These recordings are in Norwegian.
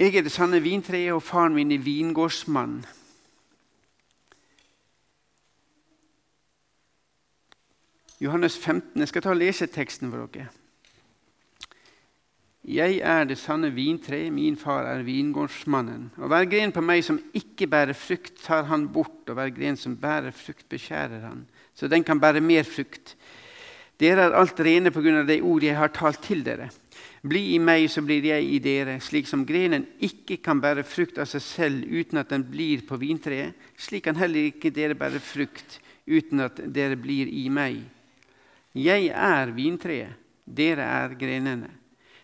Jeg er det sanne vintreet, og faren min er vingårdsmann. Johannes 15. Jeg skal ta og lese teksten for dere. Jeg er det sanne vintre, min far er vingårdsmannen. Og hver gren på meg som ikke bærer frukt, tar han bort, og hver gren som bærer frukt, beskjærer han, så den kan bære mer frukt. Dere er alt rene på grunn av de ord jeg har talt til dere. Bli i meg, så blir jeg i dere. Slik som grenen ikke kan bære frukt av seg selv uten at den blir på vintreet, slik kan heller ikke dere bære frukt uten at dere blir i meg. Jeg er vintreet, dere er grenene.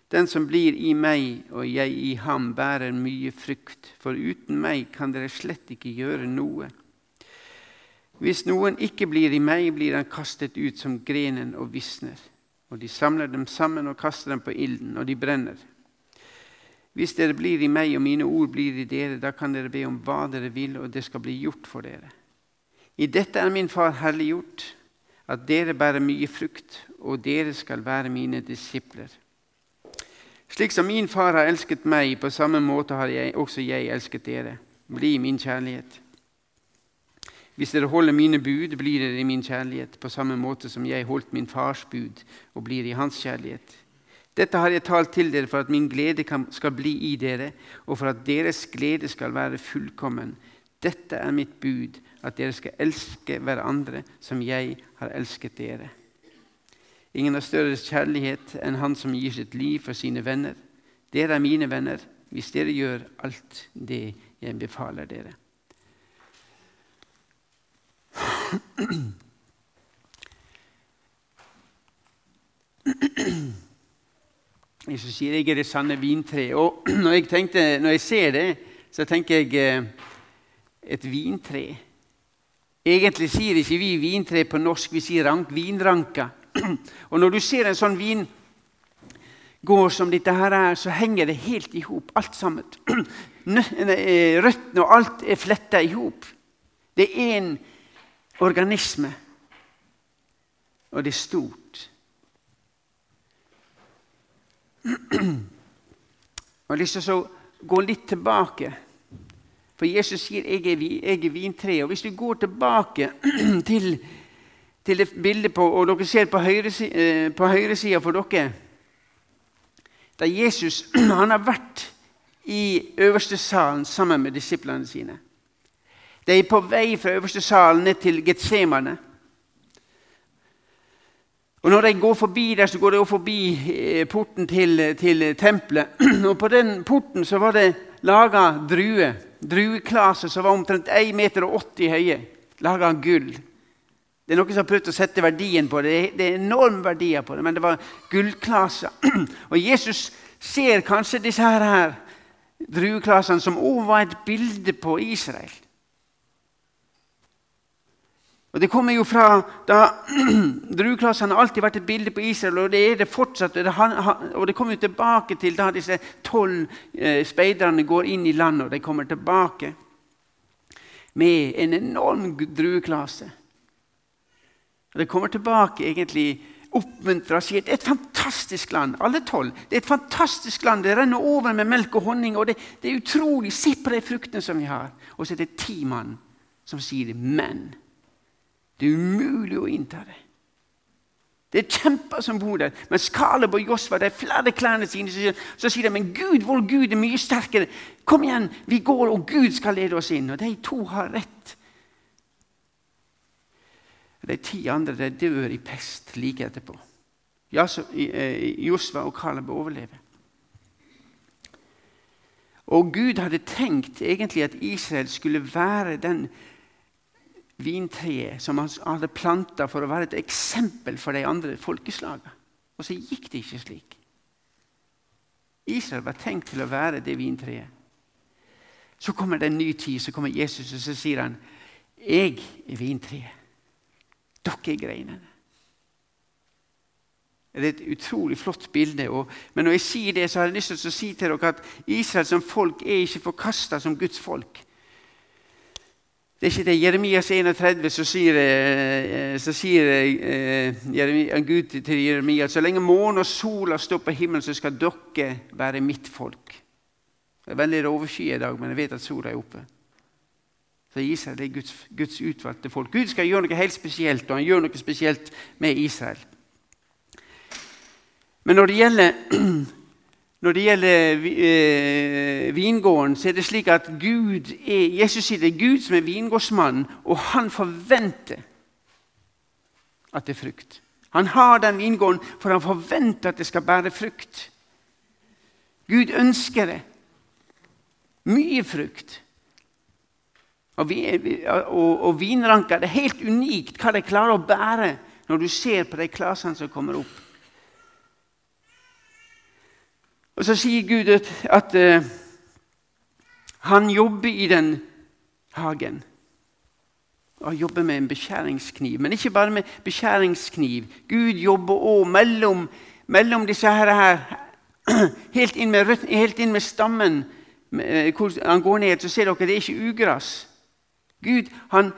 Den som blir i meg og jeg i ham, bærer mye frukt, for uten meg kan dere slett ikke gjøre noe. Hvis noen ikke blir i meg, blir han kastet ut som grenen og visner. Og de samler dem sammen og kaster dem på ilden, og de brenner. Hvis dere blir i meg og mine ord blir i dere, da kan dere be om hva dere vil, og det skal bli gjort for dere. I dette er min far herliggjort, at dere bærer mye frukt, og dere skal være mine disipler. Slik som min far har elsket meg, på samme måte har jeg, også jeg elsket dere. Bli min kjærlighet. Hvis dere holder mine bud, blir dere i min kjærlighet, på samme måte som jeg holdt min fars bud og blir i hans kjærlighet. Dette har jeg talt til dere for at min glede skal bli i dere, og for at deres glede skal være fullkommen. Dette er mitt bud, at dere skal elske hverandre som jeg har elsket dere. Ingen har større kjærlighet enn han som gir sitt liv for sine venner. Dere er mine venner hvis dere gjør alt det jeg befaler dere. Jesus sier jeg er det sanne vintre. Og når jeg, tenkte, når jeg ser det, så tenker jeg eh, et vintre. Egentlig sier ikke vi vintre på norsk, vi sier rank, vinranka. Og når du ser en sånn vingård som dette her er, så henger det helt i hop, alt sammen. Eh, røttene og alt er fletta i hop. Det er én organisme, og det er stort. Jeg har lyst til å gå litt tilbake. For Jesus sier 'jeg er, jeg er vintreet'. Og hvis du går tilbake til til det bildet på, og dere ser på høyresida eh, høyre for dere Da Jesus han har vært i øverste salen sammen med disiplene sine. De er på vei fra øverste salen ned til Getsemane. Og Når de går forbi der, så går de forbi eh, porten til, til tempelet. Og På den porten så var det laga druer. Drueklaser som var omtrent 1,80 meter høye. Laga av gull. Det er Noen som har prøvd å sette verdien på det. Det er enorme verdier på det, men det var gullklaser. Og Jesus ser kanskje disse her, her drueklasene som òg var et bilde på Israel. Og Det kommer jo fra da Drueklassene har alltid vært et bilde på Israel, og det er det fortsatt. Og det kommer jo tilbake til da disse tolv eh, speiderne går inn i landet, og de kommer tilbake med en enorm drueklasse. Og Det kommer tilbake egentlig oppmuntra og sier det er et fantastisk land. Alle tolv. Det er et fantastisk land. Det renner over med melk og honning. og Det, det er utrolig. Se på de fruktene som vi har. Og så er det ti mann som sier det. Men det er umulig å innta det. Det er kjemper som bor der. Mens Kaleb og Josva de flere klærne sine. Så, så sier de men Gud, vår Gud er mye sterkere. Kom igjen, vi går, og Gud skal lede oss inn. Og de to har rett. De ti andre de dør i pest like etterpå. Eh, Josva og Kaleb overlever. Og Gud hadde tenkt egentlig at Israel skulle være den vintreet som han hadde planta for å være et eksempel for de andre folkeslagene. Og så gikk det ikke slik. Israel var tenkt til å være det vintreet. Så kommer det en ny tid, så kommer Jesus og så sier han, 'Jeg er vintreet'. Dere er greinene. Det er et utrolig flott bilde. Og, men når jeg sier det, så har jeg lyst til å si til dere at Israel som folk er ikke forkasta som Guds folk. Det er ikke det. Jeremias 31 så sier, eh, så sier eh, Jeremia, Gud til Jeremia at så lenge månen og sola står på himmelen, så skal dere være mitt folk. Det er veldig overskyet i dag, men jeg vet at sola er oppe. Så Israel er Guds, Guds utvalgte folk. Gud skal gjøre noe helt spesielt, og han gjør noe spesielt med Israel. Men når det gjelder, når det gjelder eh, vingården, så er det slik at Gud er, Jesus sier det er Gud som er vingårdsmannen, og han forventer at det er frukt. Han har den vingården, for han forventer at det skal bære frukt. Gud ønsker det. Mye frukt. Og, vi, og, og vinranker det er helt unikt hva de klarer å bære når du ser på de klasene som kommer opp. Og så sier Gud at, at uh, han jobber i den hagen. Og han jobber med en beskjæringskniv. Men ikke bare med beskjæringskniv. Gud jobber òg mellom, mellom, disse her, her helt, inn med, helt inn med stammen. Eh, hvor han går ned, så ser dere det er ikke ugress. Gud han,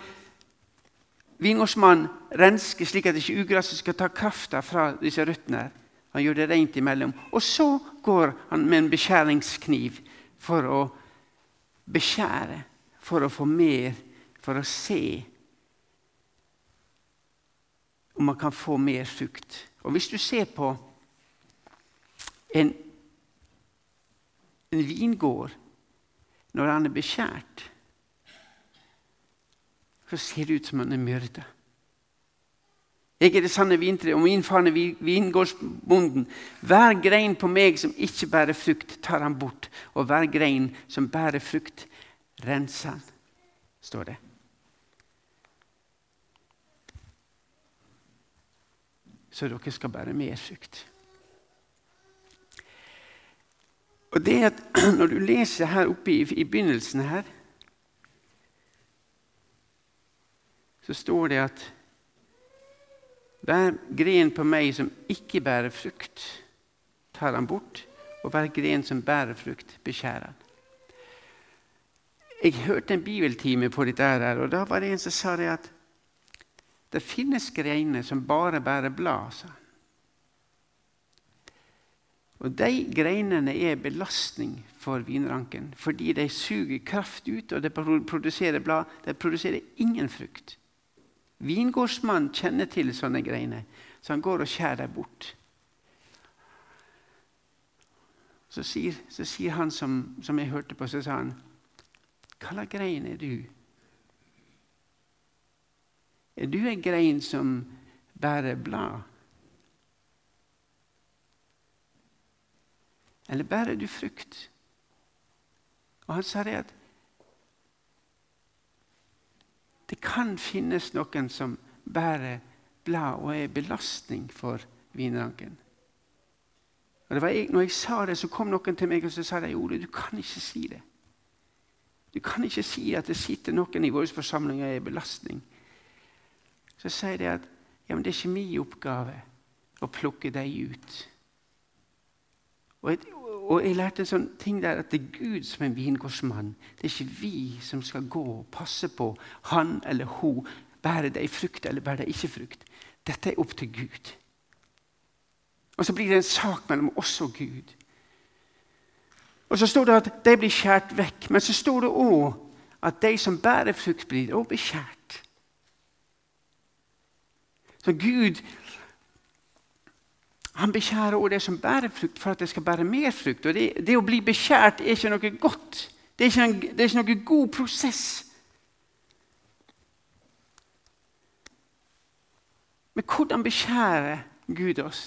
Vingårdsmannen rensker slik at ikke ugresset skal ta krafta fra disse røttene. Han gjør det rent imellom. Og så går han med en beskjæringskniv for å beskjære, for å få mer, for å se om man kan få mer frukt. Og hvis du ser på en, en vingård når han er beskjært så ser det ut som han er myrda. Jeg er det sanne vintre, og min far er vingårdsbonden. Hver grein på meg som ikke bærer frukt, tar han bort. Og hver grein som bærer frukt, renser han, står det. Så dere skal bære mer frukt. Og det at Når du leser her oppe i, i begynnelsen her så står det at hver gren på meg som ikke bærer frukt, tar han bort, og hver gren som bærer frukt, beskjærer han. Jeg hørte en bibeltime på dette, her, og da var det en som sa det at det finnes greiner som bare bærer blad. sa Og De greinene er belastning for vinranken fordi de suger kraft ut, og de produserer blad. De produserer ingen frukt. Vingårdsmannen kjenner til sånne greiene, så han går og skjærer bort. Så sier, så sier han som, som, jeg hørte på, så sa han Hva slags grein er du? Er du en grein som bærer blad? Eller bærer du frukt? Og han sa det at Det kan finnes noen som bærer blad og er belastning for vinranken. Og det var jeg, når jeg sa det, så kom noen til meg og så sa de, Ole, du kan ikke si det. Du kan ikke si at det sitter noen i våre forsamlinger og er belastning. Så sier de at ja, men det er ikke min oppgave å plukke dem ut. Og jeg, og jeg lærte en sånn ting der at det er Gud som er vingårdsmann. Det er ikke vi som skal gå og passe på han eller hun. Bærer de frukt eller bærer de ikke frukt? Dette er opp til Gud. Og så blir det en sak mellom oss og Gud. Og så står det at de blir skåret vekk. Men så står det òg at de som bærer frukt, blir òg beskjært. Så Gud han bekjærer også det som bærer frukt, for at det skal bære mer frukt. Og det, det å bli bekjært er ikke noe godt. Det er ikke, en, det er ikke noe god prosess. Men hvordan beskjærer Gud oss?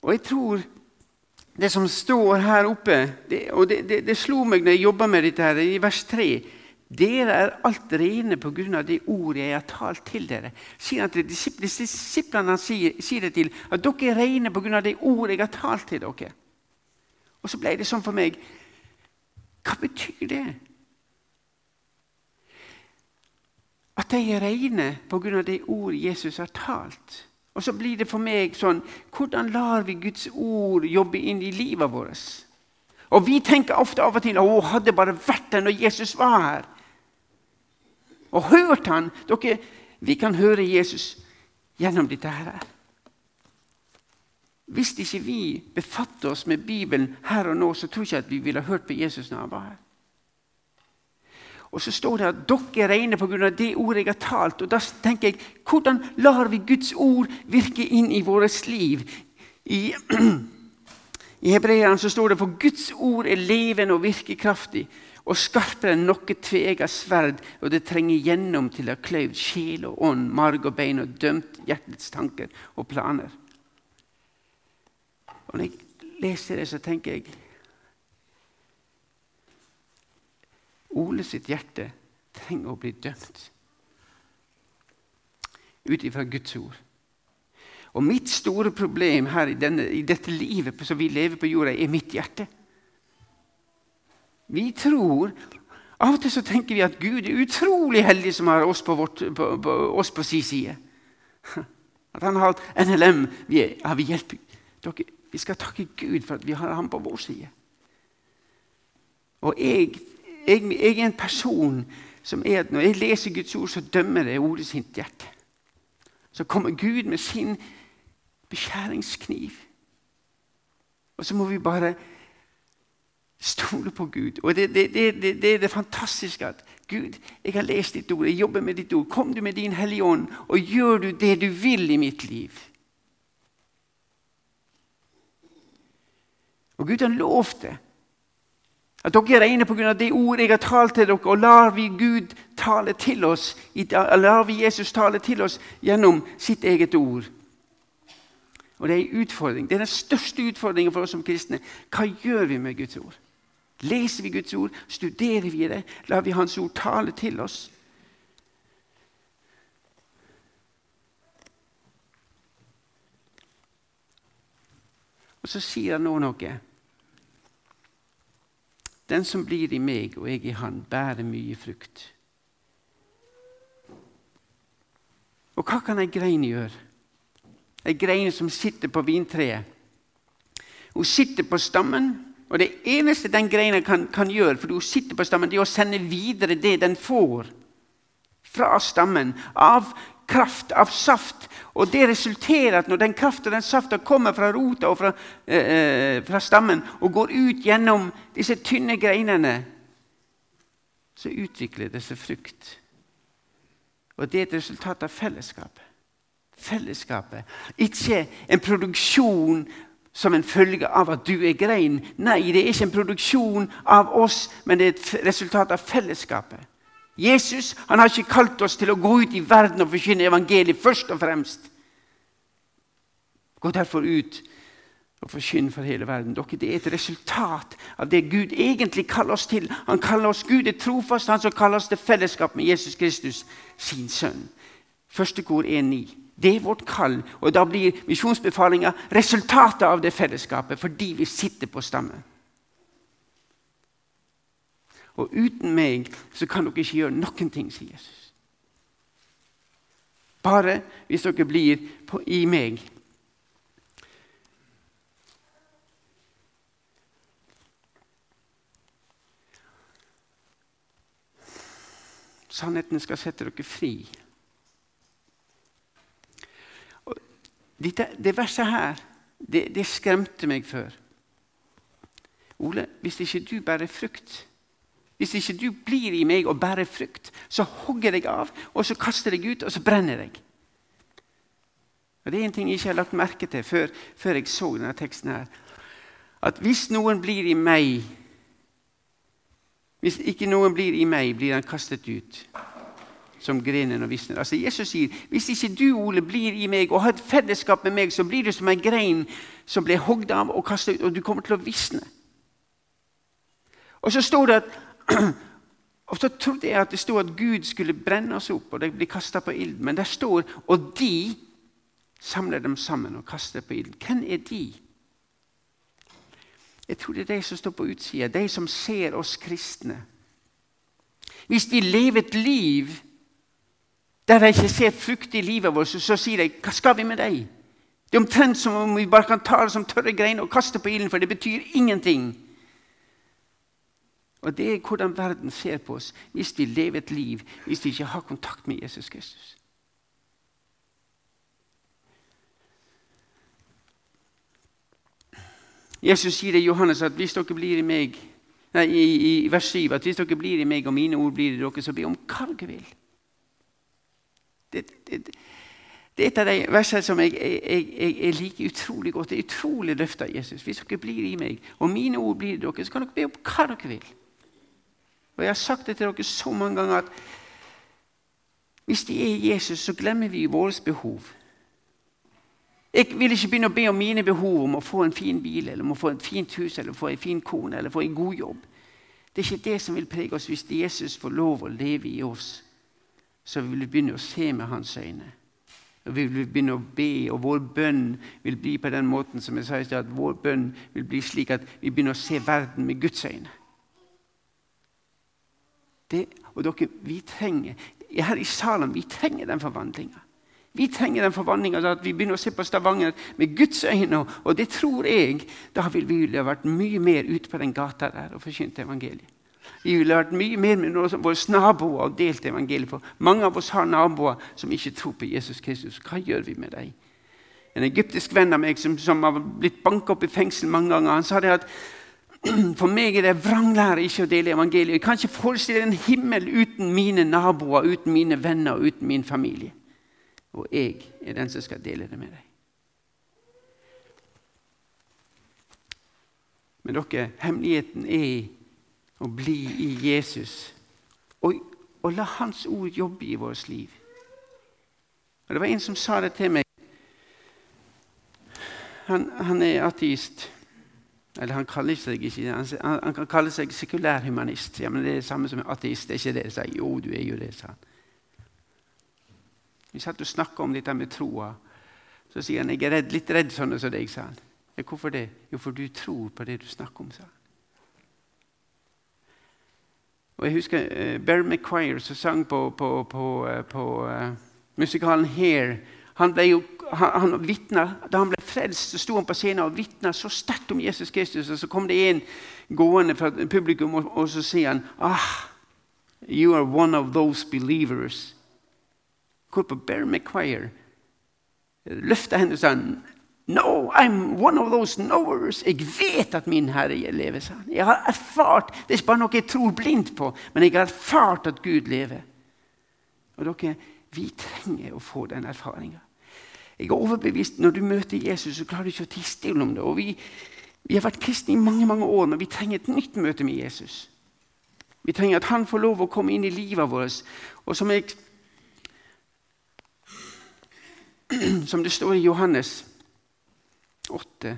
Og jeg tror det som står her oppe det, Og det, det, det slo meg når jeg jobba med dette, her, i vers 3 dere er alt rene på grunn av det ordet jeg har talt til dere. Sier at Disiplene sier, sier, det til at dere er rene på grunn av det ordet jeg har talt til dere. Og så ble det sånn for meg Hva betyr det? At de er rene på grunn av det ordet Jesus har talt. Og så blir det for meg sånn Hvordan lar vi Guds ord jobbe inn i livet vårt? Og Vi tenker ofte av og til å hadde bare vært der når Jesus var her og hørt han. Dere, vi kan høre Jesus gjennom dette her. Hvis ikke vi befatter oss med Bibelen her og nå, så tror jeg ikke at vi ville hørt på Jesus når han var her. Og så står det at dere regner pga. det ordet jeg har talt. Og da tenker jeg, Hvordan lar vi Guds ord virke inn i vårt liv? I, i Hebreerne står det for Guds ord er levende og virkekraftig og skarpere enn noe tveegget sverd, og det trenger gjennom til å ha kløyvd sjel og ånd, marg og bein og dømt hjertets tanker og planer. Og Når jeg leser det, så tenker jeg Ole sitt hjerte trenger å bli dømt ut ifra Guds ord. Og mitt store problem her i, denne, i dette livet som vi lever på jorda, er mitt hjerte. Vi tror Av og til så tenker vi at Gud er utrolig heldig som har oss på, vårt, på, på, oss på sin side. At han har NLM. Vi, er, ja, vi. Dere, vi skal takke Gud for at vi har ham på vår side. Og jeg jeg, jeg, er en person som er at når jeg leser Guds ord, så dømmer jeg ordet sitt hjerte. Så kommer Gud med sin beskjæringskniv. Og så må vi bare stole på Gud. Og det, det, det, det, er det fantastiske at Gud, jeg har lest ditt ord, jeg jobber med ditt ord. Kom du med din Hellige Ånd, og gjør du det du vil i mitt liv. Og Gud han lovte at dere er rene pga. det ordet jeg har talt til dere, og lar vi Gud tale til oss, lar vi Jesus tale til oss gjennom sitt eget ord. Og Det er en utfordring. Det er den største utfordringen for oss som kristne. Hva gjør vi med Guds ord? Leser vi Guds ord? Studerer vi det? Lar vi Hans ord tale til oss? Og så sier han nå noe den som blir i meg og jeg i han, bærer mye frukt. Og hva kan ei grein gjøre? Ei grein som sitter på vintreet. Hun sitter på stammen, og det eneste den greina kan, kan gjøre, for du sitter på stammen, det er å sende videre det den får fra stammen av kraft, av saft. Og det resulterer at når den kraften og den saften kommer fra rota og fra, eh, eh, fra, stammen og går ut gjennom disse tynne greinene, så utvikler det seg frukt. Og det er et resultat av fellesskapet. Fellesskapet. Ikke en produksjon som en følge av at du er grein. Nei, det er ikke en produksjon av oss, men det er et resultat av fellesskapet. Jesus han har ikke kalt oss til å gå ut i verden og forkynne evangeliet først og fremst. Gå derfor ut og forkynn for hele verden. Dere, Det er et resultat av det Gud egentlig kaller oss til. Han kaller oss Gud er trofast, han som kaller oss til fellesskap med Jesus Kristus, sin sønn. Første kor 1.9. Det er vårt kall, og da blir misjonsbefalinga resultatet av det fellesskapet fordi vi sitter på stammen. Og uten meg så kan dere ikke gjøre noen ting, sier Jesus. Bare hvis dere blir på, i meg. Sannheten skal sette dere fri. Dette, det verset her, det, det skremte meg før. Ole, hvis ikke du bærer frukt hvis ikke du blir i meg og bærer frukt, så hogger jeg av, og så kaster jeg ut, og så brenner jeg. Og Det er en ting jeg ikke har lagt merke til før, før jeg så denne teksten. her. At hvis noen blir i meg Hvis ikke noen blir i meg, blir han kastet ut som grenen og visner. Altså Jesus sier hvis ikke du, Ole, blir i meg og har et fellesskap med meg, så blir du som en grein som blir hogd av og kastet ut, og du kommer til å visne. Og så står det at Og så trodde jeg at det stod at Gud skulle brenne oss opp, og det blir kasta på ild. Men det står og de samler dem sammen og kaster på ild. Hvem er de? Jeg tror det er de som står på utsida, de som ser oss kristne. Hvis vi lever et liv der de ikke ser frukt i livet vårt, så, sier de 'Hva skal vi med deg?' Det er omtrent som om vi bare kan ta det som tørre greiner og kaste på ilden, for det betyr ingenting. Og Det er hvordan verden ser på oss hvis vi lever et liv hvis vi ikke har kontakt med Jesus Kristus. Jesus sier det i Johannes at hvis dere blir i meg nei, i, i vers 7 at hvis dere blir i meg, og mine ord blir i dere, så be om hva dere vil. Det, det, det, er et av de versene som jeg, jeg, jeg, jeg liker utrolig godt. Det er utrolig løfte av Jesus. Hvis dere blir i meg, og mine ord blir i dere, så kan dere be om hva dere vil. Og Jeg har sagt det til dere så mange ganger at hvis de er Jesus, så glemmer vi våre behov. Jeg vil ikke begynne å be om mine behov om å få en fin bil, eller om å få et fint hus, eller få en fin kone, eller få en god jobb. Det er ikke det som vil prege oss. Hvis Jesus får lov å leve i oss, så vil vi begynne å se med hans øyne. Og Vi vil begynne å be, og vår bønn vil bli på den måten som jeg sa i sted, at vår bønn vil bli slik at vi begynner å se verden med Guds øyne. Det, og dere, vi trenger, Her i salen vi trenger den forvandlinga. Vi trenger den forvandlinga at vi begynner å se på Stavanger med Guds øyne. Og det tror jeg, da vil vi ha vært mye mer ute på den gata der og forkynt evangeliet. Vi ville vært mye mer med våre naboer og delt evangeliet. For mange av oss har naboer som ikke tror på Jesus Kristus. Hva gjør vi med dem? En egyptisk venn av meg som, som har blitt banka opp i fengsel mange ganger, han sa det at for meg er det vranglære ikke å dele evangeliet. Jeg kan ikke forestille en himmel uten mine naboer, uten mine venner og uten min familie. Og jeg er den som skal dele det med deg. Men dere, hemmeligheten er å bli i Jesus og, og la Hans ord jobbe i vårt liv. Og Det var en som sa det til meg. Han, han er ateist. Eller han kaller seg ikke Han, han kan kalle seg sekulær humanist. Ja, men Det er det samme som ateist. Det er ikke det. Så, jo, du er jo det, sa han. Vi satt og snakka om dette med troa. Så sier han jeg er redd, litt redd sånn som deg. sa han. Hvorfor det? Jo, for du tror på det du snakker om. sa han. Og Jeg husker uh, Bear McQuire som sang på, på, på, uh, på uh, musikalen Hair. Han ble jo, han, han vittna, Da han ble frelst, så sto han på scenen og vitna så sterkt om Jesus Kristus. Og Så kom det en gående fra publikum, og, og så sier han ah, You are one of those believers hvorpå Bear McQuire løfta henne og sa No, I'm one of those knowers. Jeg vet at min Herre lever. sa han. Jeg har erfart, Det er ikke bare noe jeg tror blindt på, men jeg har erfart at Gud lever. Og dere, Vi trenger å få den erfaringa. Jeg er overbevist Når du møter Jesus, så klarer du ikke å tie stille om det. Og vi, vi, har vært kristne i mange mange år, men vi trenger et nytt møte med Jesus. Vi trenger at han får lov å komme inn i livet vårt. Og som jeg som det står i Johannes 8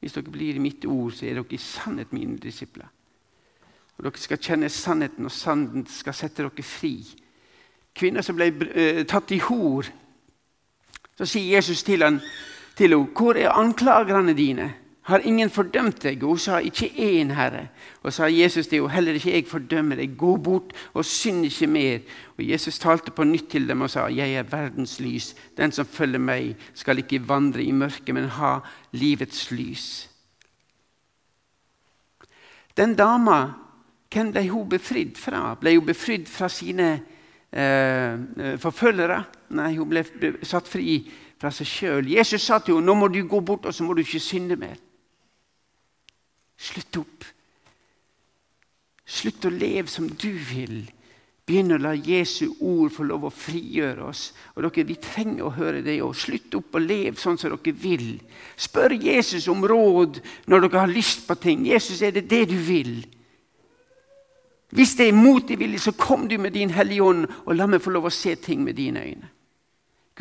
Hvis dere blir i mitt ord, så er dere i sannhet mine disipler. Og Dere skal kjenne sannheten, og sannheten skal sette dere fri. Kvinner som ble uh, tatt i hor, så sier Jesus til, han, til henne, 'Hvor er anklagerne dine?' Har ingen fordømt deg? Hun sa ikke én, Herre. Og sa Jesus det jo heller ikke jeg fordømmer deg. Gå bort og synd ikke mer. Og Jesus talte på nytt til dem og sa, Jeg er verdens lys. Den som følger meg, skal ikke vandre i mørket, men ha livets lys. Den dama, hvem ble hun befridd fra? Ble hun befridd fra sine eh, forfølgere? Nei, hun ble satt fri fra seg sjøl. Jesus sa til henne nå må du gå bort og så må du ikke synde mer. Slutt opp. Slutt å leve som du vil. Begynn å la Jesu ord få lov å frigjøre oss. Og dere, Vi trenger å høre det òg. Slutt opp å leve sånn som dere vil. Spør Jesus om råd når dere har lyst på ting. Jesus, er det det du vil? Hvis det er mot din vilje, så kom du med din Hellige Ånd og la meg få lov å se ting med dine øyne.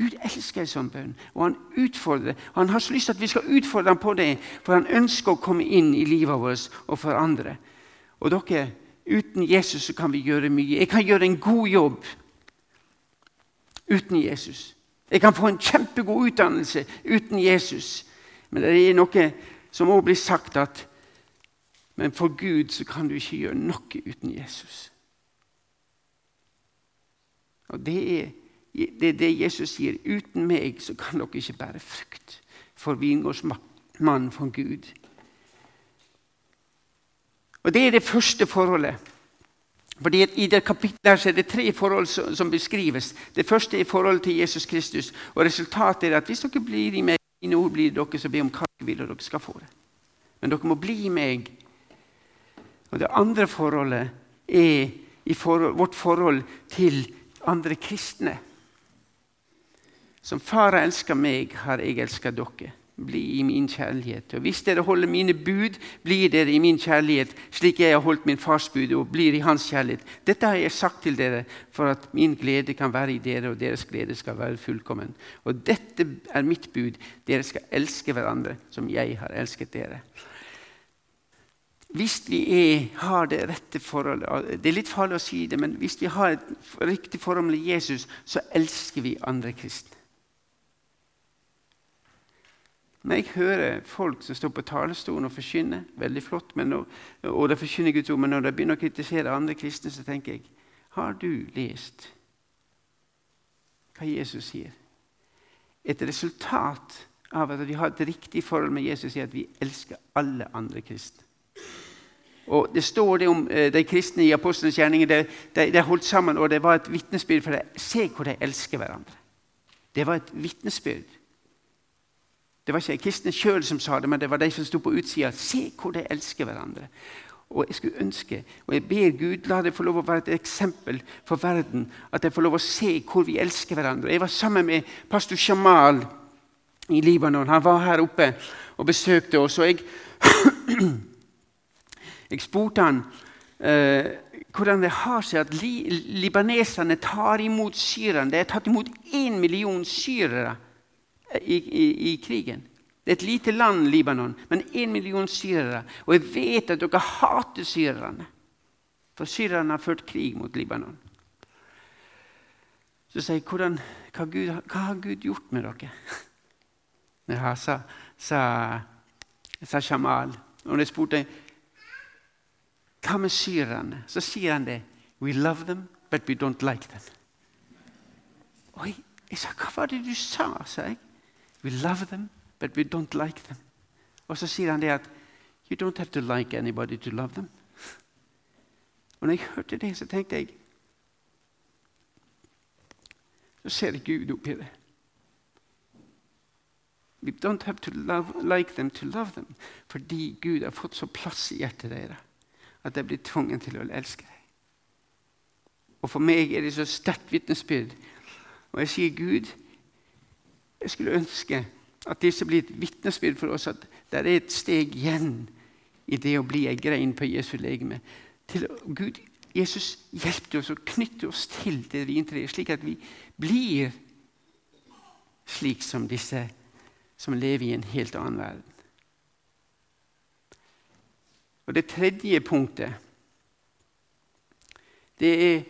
Gud elsker en sånn bønn, og han utfordrer. Han har så lyst til at vi skal utfordre ham på det, for han ønsker å komme inn i livet vårt og forandre. Og dere, uten Jesus så kan vi gjøre mye. Jeg kan gjøre en god jobb uten Jesus. Jeg kan få en kjempegod utdannelse uten Jesus. Men det er noe som også blir sagt at Men for Gud så kan du ikke gjøre noe uten Jesus. Og det er det er det Jesus sier. Uten meg så kan dere ikke bære frukt for vingårdsmannen for Gud. Og Det er det første forholdet. Fordi I det kapitlet er det tre forhold som beskrives. Det første er forholdet til Jesus Kristus. og Resultatet er at hvis dere blir i meg, mine ord blir dere, så be om hva dere vil, og dere skal få det. Men dere må bli i meg. Og det andre forholdet er forhold, vårt forhold til andre kristne. Som far har elska meg, har jeg elska dere. Bli i min kjærlighet. Og Hvis dere holder mine bud, blir dere i min kjærlighet, slik jeg har holdt min fars bud og blir i hans kjærlighet. Dette har jeg sagt til dere for at min glede kan være i dere, og deres glede skal være fullkommen. Og dette er mitt bud. Dere skal elske hverandre som jeg har elsket dere. Hvis vi er, har det rette forholdet Det er litt farlig å si det, men hvis vi har et riktig forhold med Jesus, så elsker vi andre kristne. Når jeg hører folk som står på talerstolen og forkynner, veldig flott, når, og de forkynner Guds ord, men når de begynner å kritisere andre kristne, så tenker jeg Har du lest hva Jesus sier? Et resultat av at vi har et riktig forhold med Jesus, er at vi elsker alle andre kristne. Og Det står det om eh, de kristne i apostlenes gjerninger. De, de, de, holdt sammen, og det var et vitnesbyrd for dem. Se hvor de elsker hverandre. Det var et vitnesbyrd. Det var ikke kristne sjøl som sa det, men det var de som sto på utsida. Se hvor de elsker hverandre. Og Jeg skulle ønske, og jeg ber Gud la det få lov å være et eksempel for verden. At de får lov å se hvor vi elsker hverandre. Jeg var sammen med pastor Jamal i Libanon. Han var her oppe og besøkte oss. og jeg, jeg spurte han eh, hvordan det har seg at li, libaneserne tar imot syrerne. De har tatt imot én million syrere i, i, krigen. Det er et lite land, Libanon, men én million syrere. Og jeg vet at dere hater syrerne, for syrerne har ført krig mot Libanon. Så sier jeg, hvordan, hva, Gud, hva, har Gud gjort med dere? Ja, sa, sa, sa Shamal. Og jeg spurte hva med syrerne, så sier han det. We love them, but we don't like them. Og jeg, jeg sa, hva var det du sa? sa jeg. We love them, but we don't like them. Og så sier han det at You don't have to like anybody to love them. Og når jeg hørte det, så tenkte jeg Så ser Gud oppi det. We don't have to love, like them to love them. Fordi Gud har fått så plass i hjertet deres at de blir tvunget til å elske deg. Og For meg er det så sterkt vitnesbyrd. Og jeg sier, Gud, jeg skulle ønske at disse blir et vitnesbyrd for oss at det er et steg igjen i det å bli ei grein på Jesu legeme. Til Gud, Jesus hjelpte oss å knytte oss til det vintreet, slik at vi blir slik som disse som lever i en helt annen verden. Og Det tredje punktet det er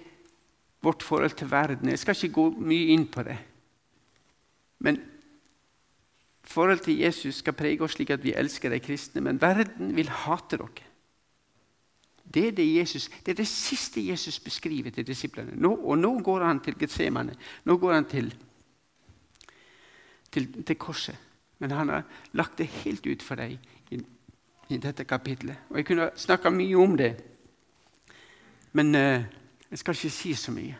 vårt forhold til verden. Jeg skal ikke gå mye inn på det. Men forholdet til Jesus skal prege oss slik at vi elsker de kristne. Men verden vil hate dere. Det er det, Jesus, det er det siste Jesus beskriver til disiplene. Nå, og nå går han til Getsemane. Nå går han til, til, til, korset. Men han har lagt det helt ut for deg i, i dette kapitlet. Og Jeg kunne snakka mye om det, men uh, jeg skal ikke si så mye.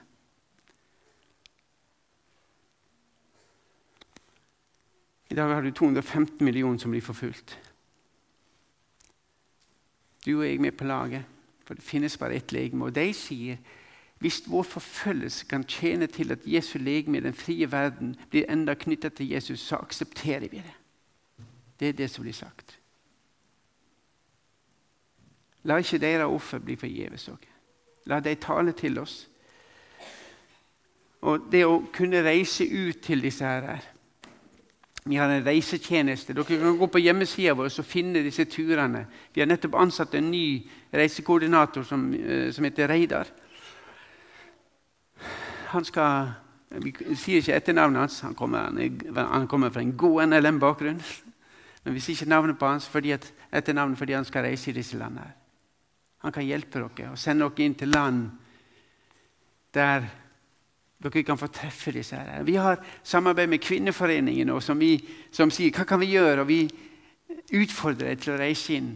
I dag har du 215 millioner som blir forfulgt. Du og jeg er med på laget, for det finnes bare ett legeme. Og de sier hvis vår forfølgelse kan tjene til at Jesu legeme i den frie verden blir enda knyttet til Jesus, så aksepterer vi det. Det er det som blir sagt. La ikke deres offer bli forgjeves. La dem tale til oss. Og det å kunne reise ut til disse her vi har en reisetjeneste. Dere kan gå på hjemmesida vår og finne disse turene. Vi har nettopp ansatt en ny reisekoordinator som, eh, som heter Reidar. Han skal Vi sier ikke etternavnet hans. Han kommer, han kommer fra en god NLM-bakgrunn. Men vi sier ikke navnet på hans fordi at, etternavnet fordi han skal reise i disse landene. Han kan hjelpe dere og sende dere inn til land der dere kan få treffe disse her. Vi har samarbeid med Kvinneforeningen som, vi, som sier hva kan vi gjøre. Og vi utfordrer deg til å reise inn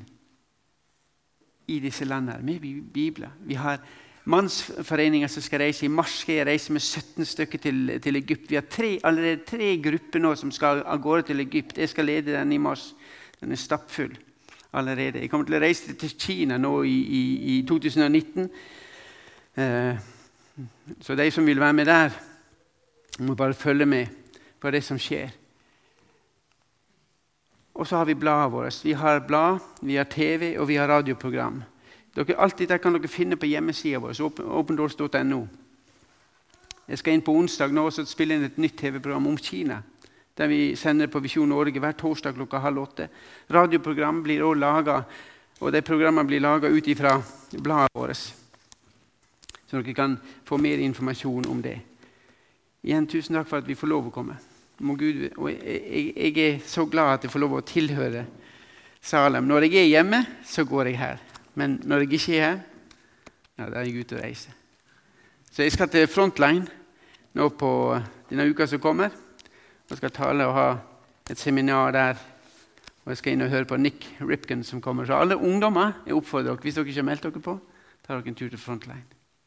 i disse landene med bibler. Vi har mannsforeninger som skal reise. I mars skal jeg reise med 17 stykker til, til Egypt. Vi har tre, allerede tre grupper nå som skal av gårde til Egypt. Jeg skal lede den i mars. Den er stappfull allerede. Jeg kommer til å reise til Kina nå i, i, i 2019. Eh, så de som vil være med der, må bare følge med på det som skjer. Og så har vi bladet vårt. Vi har blad, vi har TV og vi har radioprogram. Dere, alt dette kan dere finne på hjemmesida vår, opendoors.no. Jeg skal inn på onsdag nå og spille inn et nytt TV-program om Kina. Der vi sender på Visjon Norge hver torsdag klokka halv åtte. Radioprogram blir også laga, og de programmene blir laga ut ifra bladet vårt. Så dere kan få mer informasjon om det. Igjen tusen takk for at vi får lov å komme. Gud, og jeg, jeg, er så glad at jeg får lov å tilhøre Salem. Når jeg er hjemme, så går jeg her. Men når jeg ikke er her, ja, da er jeg ute og reiser. Så jeg skal til Frontline nå på denne uka som kommer. Jeg skal tale og ha et seminar der. Og jeg skal inn og høre på Nick Ripken som kommer. Så alle ungdommer jeg oppfordrer dere, hvis dere ikke har meldt dere på, tar dere en tur til Frontline.